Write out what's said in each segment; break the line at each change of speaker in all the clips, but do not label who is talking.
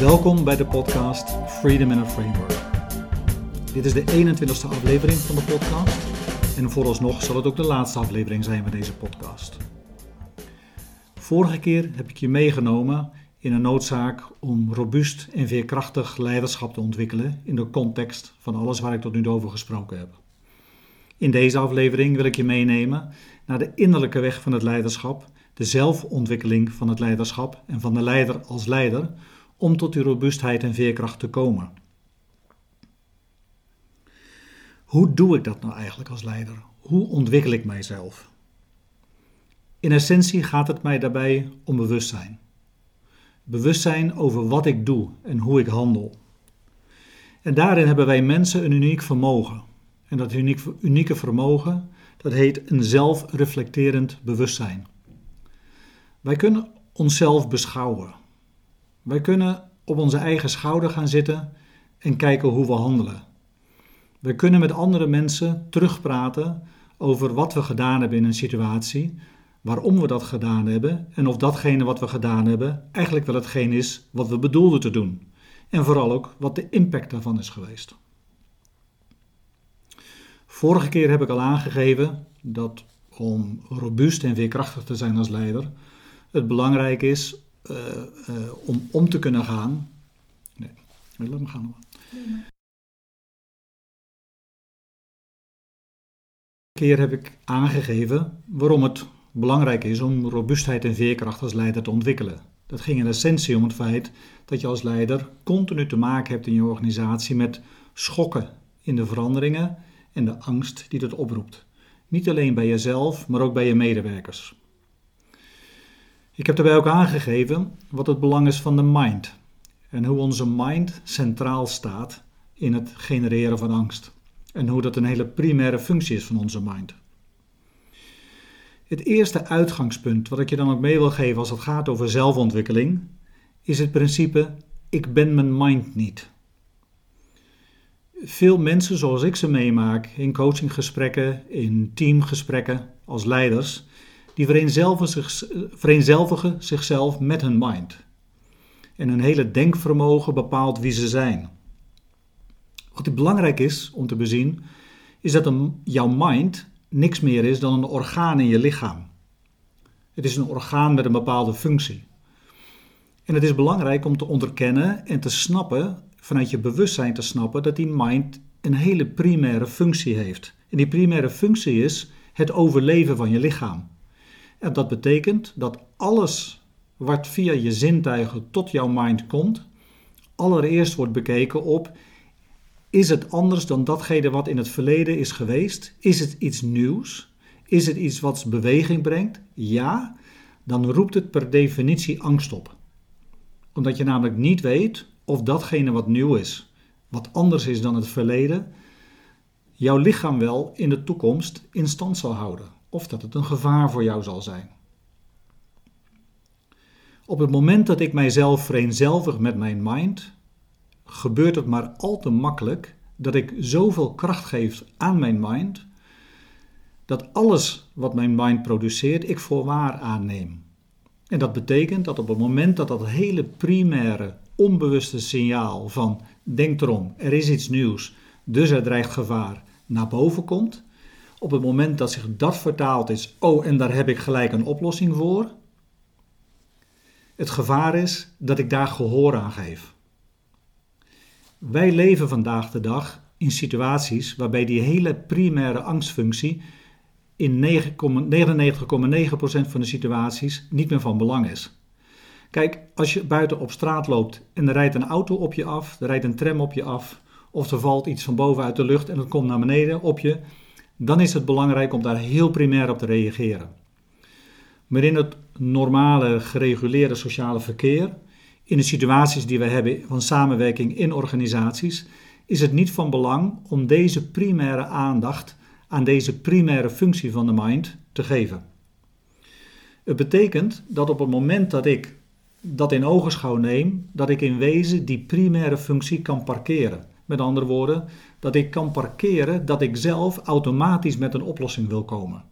Welkom bij de podcast Freedom in a Framework. Dit is de 21ste aflevering van de podcast en vooralsnog zal het ook de laatste aflevering zijn van deze podcast. Vorige keer heb ik je meegenomen in een noodzaak om robuust en veerkrachtig leiderschap te ontwikkelen in de context van alles waar ik tot nu toe over gesproken heb. In deze aflevering wil ik je meenemen naar de innerlijke weg van het leiderschap, de zelfontwikkeling van het leiderschap en van de leider als leider om tot die robuustheid en veerkracht te komen. Hoe doe ik dat nou eigenlijk als leider? Hoe ontwikkel ik mijzelf? In essentie gaat het mij daarbij om bewustzijn. Bewustzijn over wat ik doe en hoe ik handel. En daarin hebben wij mensen een uniek vermogen. En dat unieke vermogen, dat heet een zelfreflecterend bewustzijn. Wij kunnen onszelf beschouwen. Wij kunnen op onze eigen schouder gaan zitten en kijken hoe we handelen. We kunnen met andere mensen terugpraten over wat we gedaan hebben in een situatie, waarom we dat gedaan hebben en of datgene wat we gedaan hebben eigenlijk wel hetgeen is wat we bedoelden te doen. En vooral ook wat de impact daarvan is geweest. Vorige keer heb ik al aangegeven dat om robuust en veerkrachtig te zijn als leider, het belangrijk is uh, uh, om om te kunnen gaan. Nee, laat me gaan. Nee, keer heb ik aangegeven waarom het belangrijk is om robuustheid en veerkracht als leider te ontwikkelen. Dat ging in essentie om het feit dat je als leider continu te maken hebt in je organisatie met schokken in de veranderingen en de angst die dat oproept. Niet alleen bij jezelf, maar ook bij je medewerkers. Ik heb daarbij ook aangegeven wat het belang is van de mind en hoe onze mind centraal staat in het genereren van angst en hoe dat een hele primaire functie is van onze mind. Het eerste uitgangspunt wat ik je dan ook mee wil geven als het gaat over zelfontwikkeling is het principe ik ben mijn mind niet. Veel mensen zoals ik ze meemaak in coachinggesprekken, in teamgesprekken als leiders, die vereenzelvigen, zichzelf met hun mind. En hun hele denkvermogen bepaalt wie ze zijn. Wat belangrijk is om te bezien, is dat een, jouw mind niks meer is dan een orgaan in je lichaam. Het is een orgaan met een bepaalde functie. En het is belangrijk om te onderkennen en te snappen, vanuit je bewustzijn te snappen, dat die mind een hele primaire functie heeft. En die primaire functie is het overleven van je lichaam. En dat betekent dat alles wat via je zintuigen tot jouw mind komt, allereerst wordt bekeken op: is het anders dan datgene wat in het verleden is geweest? Is het iets nieuws? Is het iets wat beweging brengt? Ja, dan roept het per definitie angst op. Omdat je namelijk niet weet of datgene wat nieuw is, wat anders is dan het verleden, jouw lichaam wel in de toekomst in stand zal houden of dat het een gevaar voor jou zal zijn. Op het moment dat ik mijzelf vereenzelvig met mijn mind, gebeurt het maar al te makkelijk dat ik zoveel kracht geef aan mijn mind, dat alles wat mijn mind produceert, ik voor waar aanneem. En dat betekent dat op het moment dat dat hele primaire, onbewuste signaal van denk erom, er is iets nieuws, dus er dreigt gevaar, naar boven komt, op het moment dat zich dat vertaald is, oh en daar heb ik gelijk een oplossing voor, het gevaar is dat ik daar gehoor aan geef. Wij leven vandaag de dag in situaties waarbij die hele primaire angstfunctie in 99,9% van de situaties niet meer van belang is. Kijk, als je buiten op straat loopt en er rijdt een auto op je af, er rijdt een tram op je af, of er valt iets van boven uit de lucht en het komt naar beneden op je, dan is het belangrijk om daar heel primair op te reageren. Maar in het normale, gereguleerde sociale verkeer, in de situaties die we hebben van samenwerking in organisaties, is het niet van belang om deze primaire aandacht aan deze primaire functie van de mind te geven. Het betekent dat op het moment dat ik dat in ogenschouw neem, dat ik in wezen die primaire functie kan parkeren. Met andere woorden, dat ik kan parkeren dat ik zelf automatisch met een oplossing wil komen.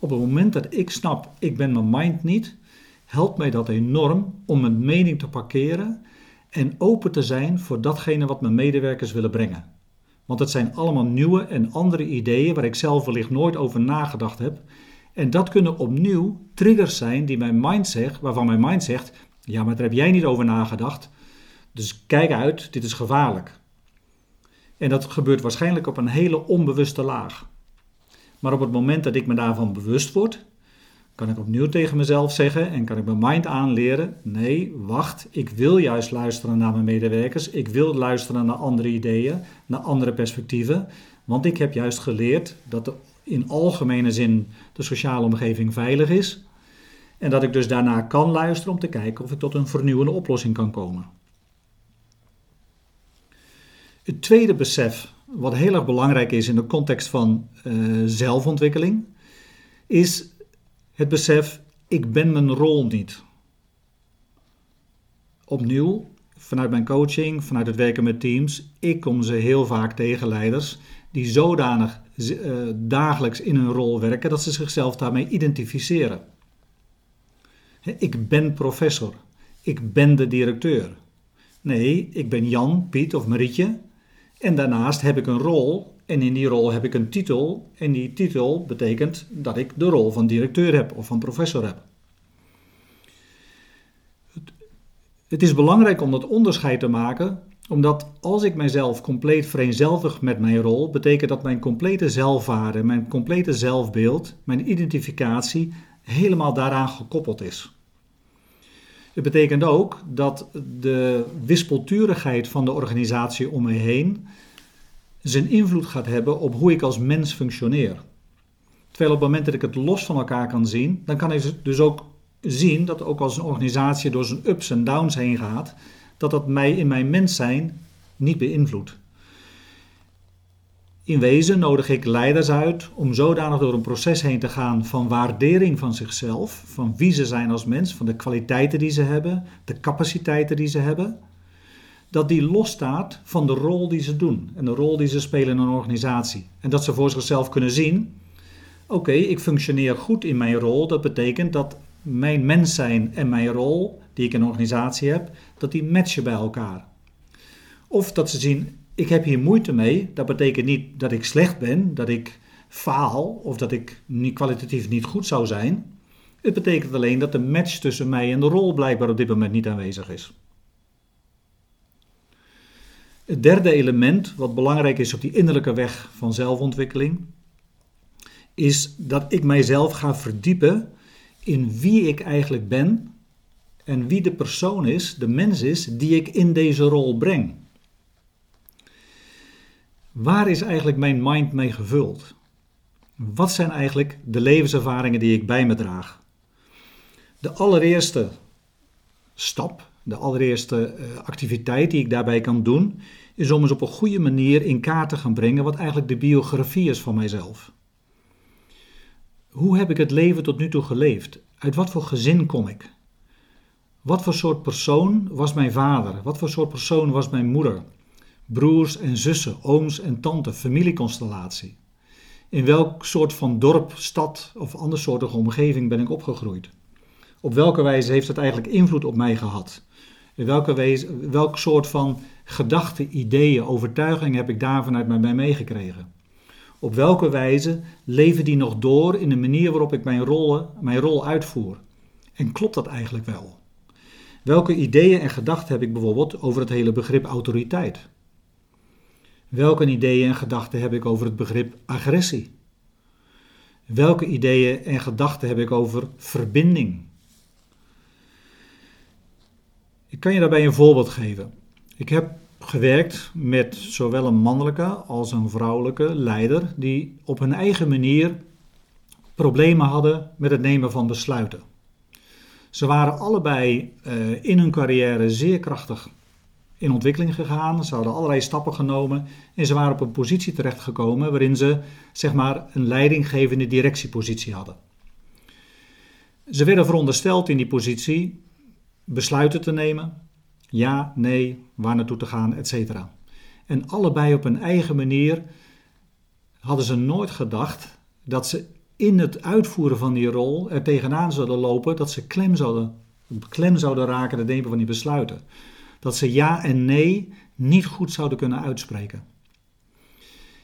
Op het moment dat ik snap, ik ben mijn mind niet, helpt mij dat enorm om mijn mening te parkeren en open te zijn voor datgene wat mijn medewerkers willen brengen. Want het zijn allemaal nieuwe en andere ideeën waar ik zelf wellicht nooit over nagedacht heb. En dat kunnen opnieuw triggers zijn die mijn mind zegt, waarvan mijn mind zegt: ja, maar daar heb jij niet over nagedacht. Dus kijk uit, dit is gevaarlijk. En dat gebeurt waarschijnlijk op een hele onbewuste laag. Maar op het moment dat ik me daarvan bewust word, kan ik opnieuw tegen mezelf zeggen en kan ik mijn mind aanleren: nee, wacht, ik wil juist luisteren naar mijn medewerkers. Ik wil luisteren naar andere ideeën, naar andere perspectieven. Want ik heb juist geleerd dat de, in algemene zin de sociale omgeving veilig is. En dat ik dus daarna kan luisteren om te kijken of ik tot een vernieuwende oplossing kan komen. Het tweede besef, wat heel erg belangrijk is in de context van uh, zelfontwikkeling, is het besef: ik ben mijn rol niet. Opnieuw, vanuit mijn coaching, vanuit het werken met teams, ik kom ze heel vaak tegen leiders die zodanig uh, dagelijks in hun rol werken dat ze zichzelf daarmee identificeren. Ik ben professor. Ik ben de directeur. Nee, ik ben Jan, Piet of Marietje. En daarnaast heb ik een rol. En in die rol heb ik een titel. En die titel betekent dat ik de rol van directeur heb of van professor heb. Het is belangrijk om dat onderscheid te maken, omdat als ik mijzelf compleet vereenzelvig met mijn rol, betekent dat mijn complete zelfwaarde, mijn complete zelfbeeld, mijn identificatie helemaal daaraan gekoppeld is. Het betekent ook dat de wispelturigheid van de organisatie om me heen zijn invloed gaat hebben op hoe ik als mens functioneer. Terwijl op het moment dat ik het los van elkaar kan zien, dan kan ik dus ook zien dat ook als een organisatie door zijn ups en downs heen gaat, dat dat mij in mijn mens zijn niet beïnvloedt. In wezen nodig ik leiders uit om zodanig door een proces heen te gaan van waardering van zichzelf, van wie ze zijn als mens, van de kwaliteiten die ze hebben, de capaciteiten die ze hebben, dat die losstaat van de rol die ze doen en de rol die ze spelen in een organisatie. En dat ze voor zichzelf kunnen zien: oké, ik functioneer goed in mijn rol. Dat betekent dat mijn mens zijn en mijn rol die ik in een organisatie heb, dat die matchen bij elkaar. Of dat ze zien: ik heb hier moeite mee. Dat betekent niet dat ik slecht ben, dat ik faal of dat ik niet, kwalitatief niet goed zou zijn. Het betekent alleen dat de match tussen mij en de rol blijkbaar op dit moment niet aanwezig is. Het derde element, wat belangrijk is op die innerlijke weg van zelfontwikkeling, is dat ik mijzelf ga verdiepen in wie ik eigenlijk ben en wie de persoon is, de mens is, die ik in deze rol breng. Waar is eigenlijk mijn mind mee gevuld? Wat zijn eigenlijk de levenservaringen die ik bij me draag? De allereerste stap, de allereerste eh, activiteit die ik daarbij kan doen, is om eens op een goede manier in kaart te gaan brengen wat eigenlijk de biografie is van mijzelf. Hoe heb ik het leven tot nu toe geleefd? Uit wat voor gezin kom ik? Wat voor soort persoon was mijn vader? Wat voor soort persoon was mijn moeder? Broers en zussen, ooms en tante, familieconstellatie. In welk soort van dorp, stad of andersoortige omgeving ben ik opgegroeid? Op welke wijze heeft het eigenlijk invloed op mij gehad? In welke wijze, welk soort van gedachten, ideeën, overtuigingen heb ik daar vanuit mij meegekregen? Op welke wijze leven die nog door in de manier waarop ik mijn, rollen, mijn rol uitvoer? En klopt dat eigenlijk wel? Welke ideeën en gedachten heb ik bijvoorbeeld over het hele begrip autoriteit? Welke ideeën en gedachten heb ik over het begrip agressie? Welke ideeën en gedachten heb ik over verbinding? Ik kan je daarbij een voorbeeld geven. Ik heb gewerkt met zowel een mannelijke als een vrouwelijke leider die op hun eigen manier problemen hadden met het nemen van besluiten. Ze waren allebei uh, in hun carrière zeer krachtig in ontwikkeling gegaan. Ze hadden allerlei stappen genomen en ze waren op een positie terechtgekomen waarin ze zeg maar een leidinggevende directiepositie hadden. Ze werden verondersteld in die positie besluiten te nemen, ja, nee, waar naartoe te gaan, etc. En allebei op hun eigen manier hadden ze nooit gedacht dat ze in het uitvoeren van die rol er tegenaan zouden lopen dat ze klem zouden, klem zouden raken de nemen van die besluiten. Dat ze ja en nee niet goed zouden kunnen uitspreken.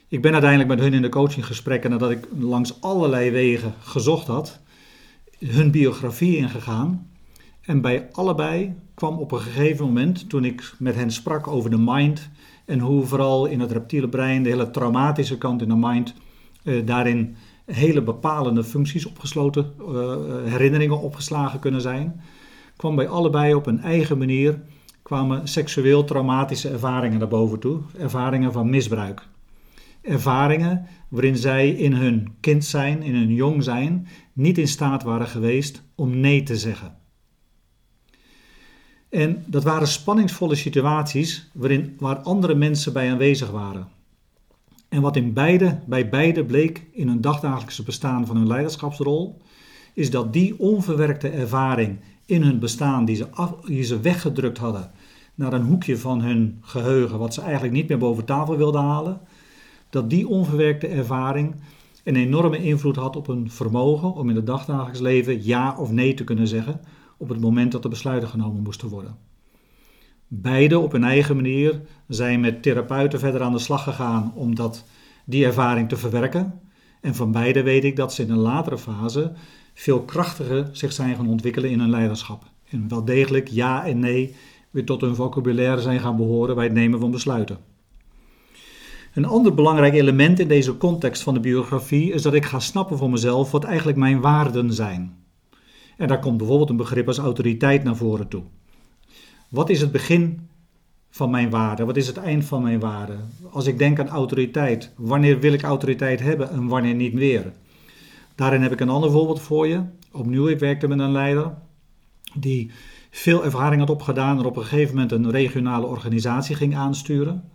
Ik ben uiteindelijk met hun in de coachinggesprekken, nadat ik langs allerlei wegen gezocht had, hun biografie ingegaan. En bij allebei kwam op een gegeven moment, toen ik met hen sprak over de mind en hoe vooral in het reptiele brein, de hele traumatische kant in de mind, eh, daarin hele bepalende functies opgesloten, uh, herinneringen opgeslagen kunnen zijn, kwam bij allebei op een eigen manier kwamen seksueel traumatische ervaringen naar boven toe, ervaringen van misbruik. Ervaringen waarin zij in hun kind zijn, in hun jong zijn, niet in staat waren geweest om nee te zeggen. En dat waren spanningsvolle situaties waarin, waar andere mensen bij aanwezig waren. En wat in beide, bij beide bleek in hun dagdagelijkse bestaan van hun leiderschapsrol, is dat die onverwerkte ervaring in hun bestaan, die ze, die ze weggedrukt hadden naar een hoekje van hun geheugen, wat ze eigenlijk niet meer boven tafel wilden halen, dat die onverwerkte ervaring een enorme invloed had op hun vermogen om in het dagdagelijks leven ja of nee te kunnen zeggen op het moment dat er besluiten genomen moesten worden. Beide op hun eigen manier zijn met therapeuten verder aan de slag gegaan om dat, die ervaring te verwerken. En van beide weet ik dat ze in een latere fase veel krachtiger zich zijn gaan ontwikkelen in hun leiderschap. En wel degelijk ja en nee weer tot hun vocabulaire zijn gaan behoren bij het nemen van besluiten. Een ander belangrijk element in deze context van de biografie is dat ik ga snappen voor mezelf wat eigenlijk mijn waarden zijn. En daar komt bijvoorbeeld een begrip als autoriteit naar voren toe. Wat is het begin van mijn waarde? Wat is het eind van mijn waarde? Als ik denk aan autoriteit, wanneer wil ik autoriteit hebben en wanneer niet meer? Daarin heb ik een ander voorbeeld voor je. Opnieuw, ik werkte met een leider die veel ervaring had opgedaan en op een gegeven moment een regionale organisatie ging aansturen.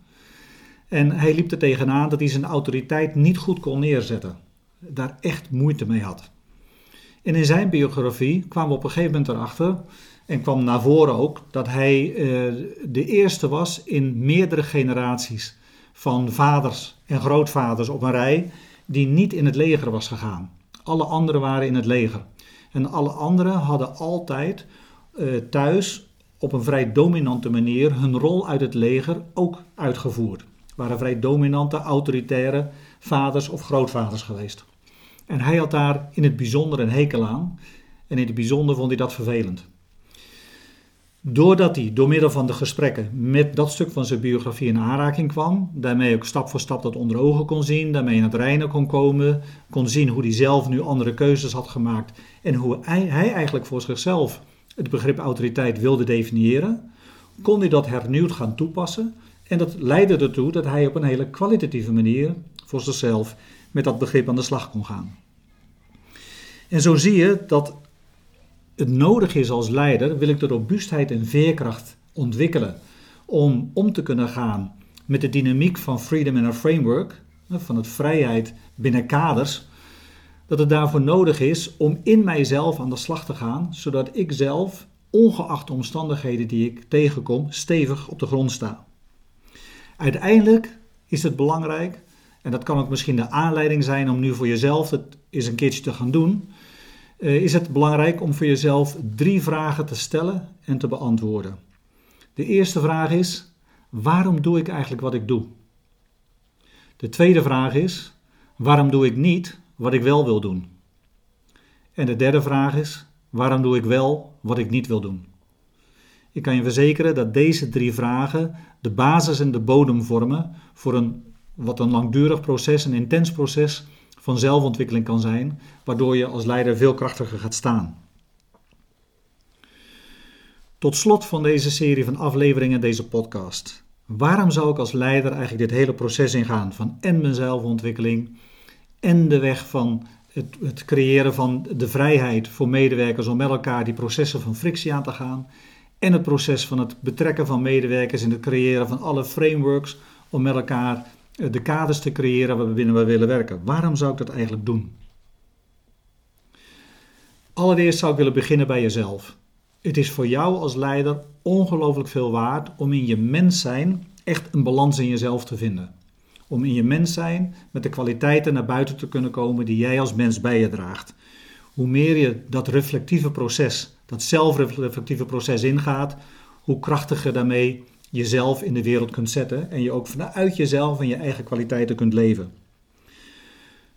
En hij liep er tegenaan dat hij zijn autoriteit niet goed kon neerzetten. Daar echt moeite mee had. En in zijn biografie kwamen we op een gegeven moment erachter, en kwam naar voren ook, dat hij uh, de eerste was in meerdere generaties van vaders en grootvaders op een rij die niet in het leger was gegaan. Alle anderen waren in het leger. En alle anderen hadden altijd uh, thuis op een vrij dominante manier hun rol uit het leger ook uitgevoerd. Waren vrij dominante, autoritaire vaders of grootvaders geweest. En hij had daar in het bijzonder een hekel aan. En in het bijzonder vond hij dat vervelend. Doordat hij door middel van de gesprekken met dat stuk van zijn biografie in aanraking kwam, daarmee ook stap voor stap dat onder ogen kon zien, daarmee in het reinen kon komen, kon zien hoe hij zelf nu andere keuzes had gemaakt en hoe hij eigenlijk voor zichzelf het begrip autoriteit wilde definiëren, kon hij dat hernieuwd gaan toepassen. En dat leidde ertoe dat hij op een hele kwalitatieve manier voor zichzelf met dat begrip aan de slag kon gaan. En zo zie je dat het nodig is als leider, wil ik de robuustheid en veerkracht ontwikkelen om om te kunnen gaan met de dynamiek van freedom in a framework, van het vrijheid binnen kaders, dat het daarvoor nodig is om in mijzelf aan de slag te gaan, zodat ik zelf, ongeacht de omstandigheden die ik tegenkom, stevig op de grond sta. Uiteindelijk is het belangrijk, en dat kan ook misschien de aanleiding zijn om nu voor jezelf het eens een keertje te gaan doen, eh, is het belangrijk om voor jezelf drie vragen te stellen en te beantwoorden. De eerste vraag is: waarom doe ik eigenlijk wat ik doe? De tweede vraag is: waarom doe ik niet wat ik wel wil doen? En de derde vraag is: waarom doe ik wel wat ik niet wil doen? Ik kan je verzekeren dat deze drie vragen de basis en de bodem vormen voor een wat een langdurig proces, een intens proces van zelfontwikkeling kan zijn, waardoor je als leider veel krachtiger gaat staan. Tot slot van deze serie van afleveringen, deze podcast. Waarom zou ik als leider eigenlijk dit hele proces ingaan van en mijn zelfontwikkeling en de weg van het, het creëren van de vrijheid voor medewerkers om met elkaar die processen van frictie aan te gaan en het proces van het betrekken van medewerkers in het creëren van alle frameworks om met elkaar eh, de kaders te creëren waarbinnen we willen werken. Waarom zou ik dat eigenlijk doen? Allereerst zou ik willen beginnen bij jezelf. Het is voor jou als leider ongelooflijk veel waard om in je mens zijn echt een balans in jezelf te vinden. Om in je mens zijn met de kwaliteiten naar buiten te kunnen komen die jij als mens bij je draagt. Hoe meer je dat reflectieve proces, dat zelfreflectieve proces ingaat, hoe krachtiger daarmee jezelf in de wereld kunt zetten en je ook vanuit jezelf en je eigen kwaliteiten kunt leven.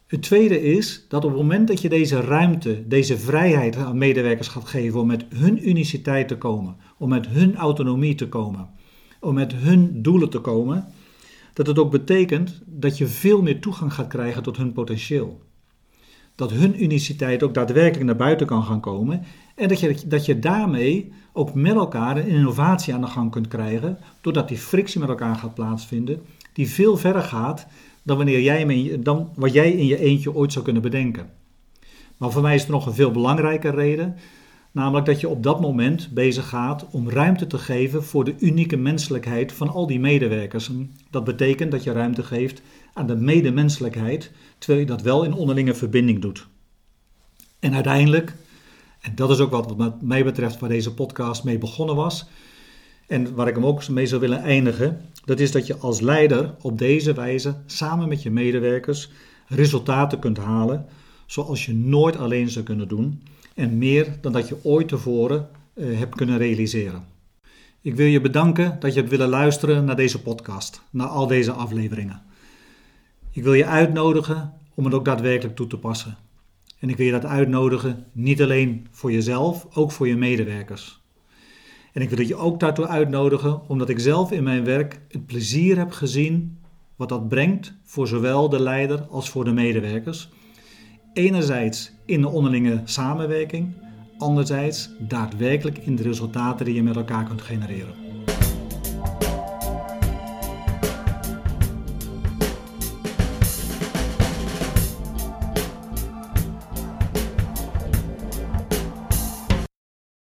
Het tweede is dat op het moment dat je deze ruimte, deze vrijheid aan medewerkers gaat geven om met hun uniciteit te komen, om met hun autonomie te komen, om met hun doelen te komen, dat het ook betekent dat je veel meer toegang gaat krijgen tot hun potentieel. Dat hun uniciteit ook daadwerkelijk naar buiten kan gaan komen en dat je, dat je daarmee ook met elkaar een innovatie aan de gang kunt krijgen, doordat die frictie met elkaar gaat plaatsvinden, die veel verder gaat dan, wanneer jij, dan wat jij in je eentje ooit zou kunnen bedenken. Maar voor mij is er nog een veel belangrijke reden, namelijk dat je op dat moment bezig gaat om ruimte te geven voor de unieke menselijkheid van al die medewerkers. Dat betekent dat je ruimte geeft aan de medemenselijkheid, terwijl je dat wel in onderlinge verbinding doet. En uiteindelijk, en dat is ook wat mij betreft waar deze podcast mee begonnen was, en waar ik hem ook mee zou willen eindigen, dat is dat je als leider op deze wijze samen met je medewerkers resultaten kunt halen zoals je nooit alleen zou kunnen doen en meer dan dat je ooit tevoren uh, hebt kunnen realiseren. Ik wil je bedanken dat je hebt willen luisteren naar deze podcast, naar al deze afleveringen. Ik wil je uitnodigen om het ook daadwerkelijk toe te passen. En ik wil je dat uitnodigen niet alleen voor jezelf, ook voor je medewerkers. En ik wil je ook daartoe uitnodigen, omdat ik zelf in mijn werk het plezier heb gezien wat dat brengt voor zowel de leider als voor de medewerkers. Enerzijds in de onderlinge samenwerking, anderzijds daadwerkelijk in de resultaten die je met elkaar kunt genereren.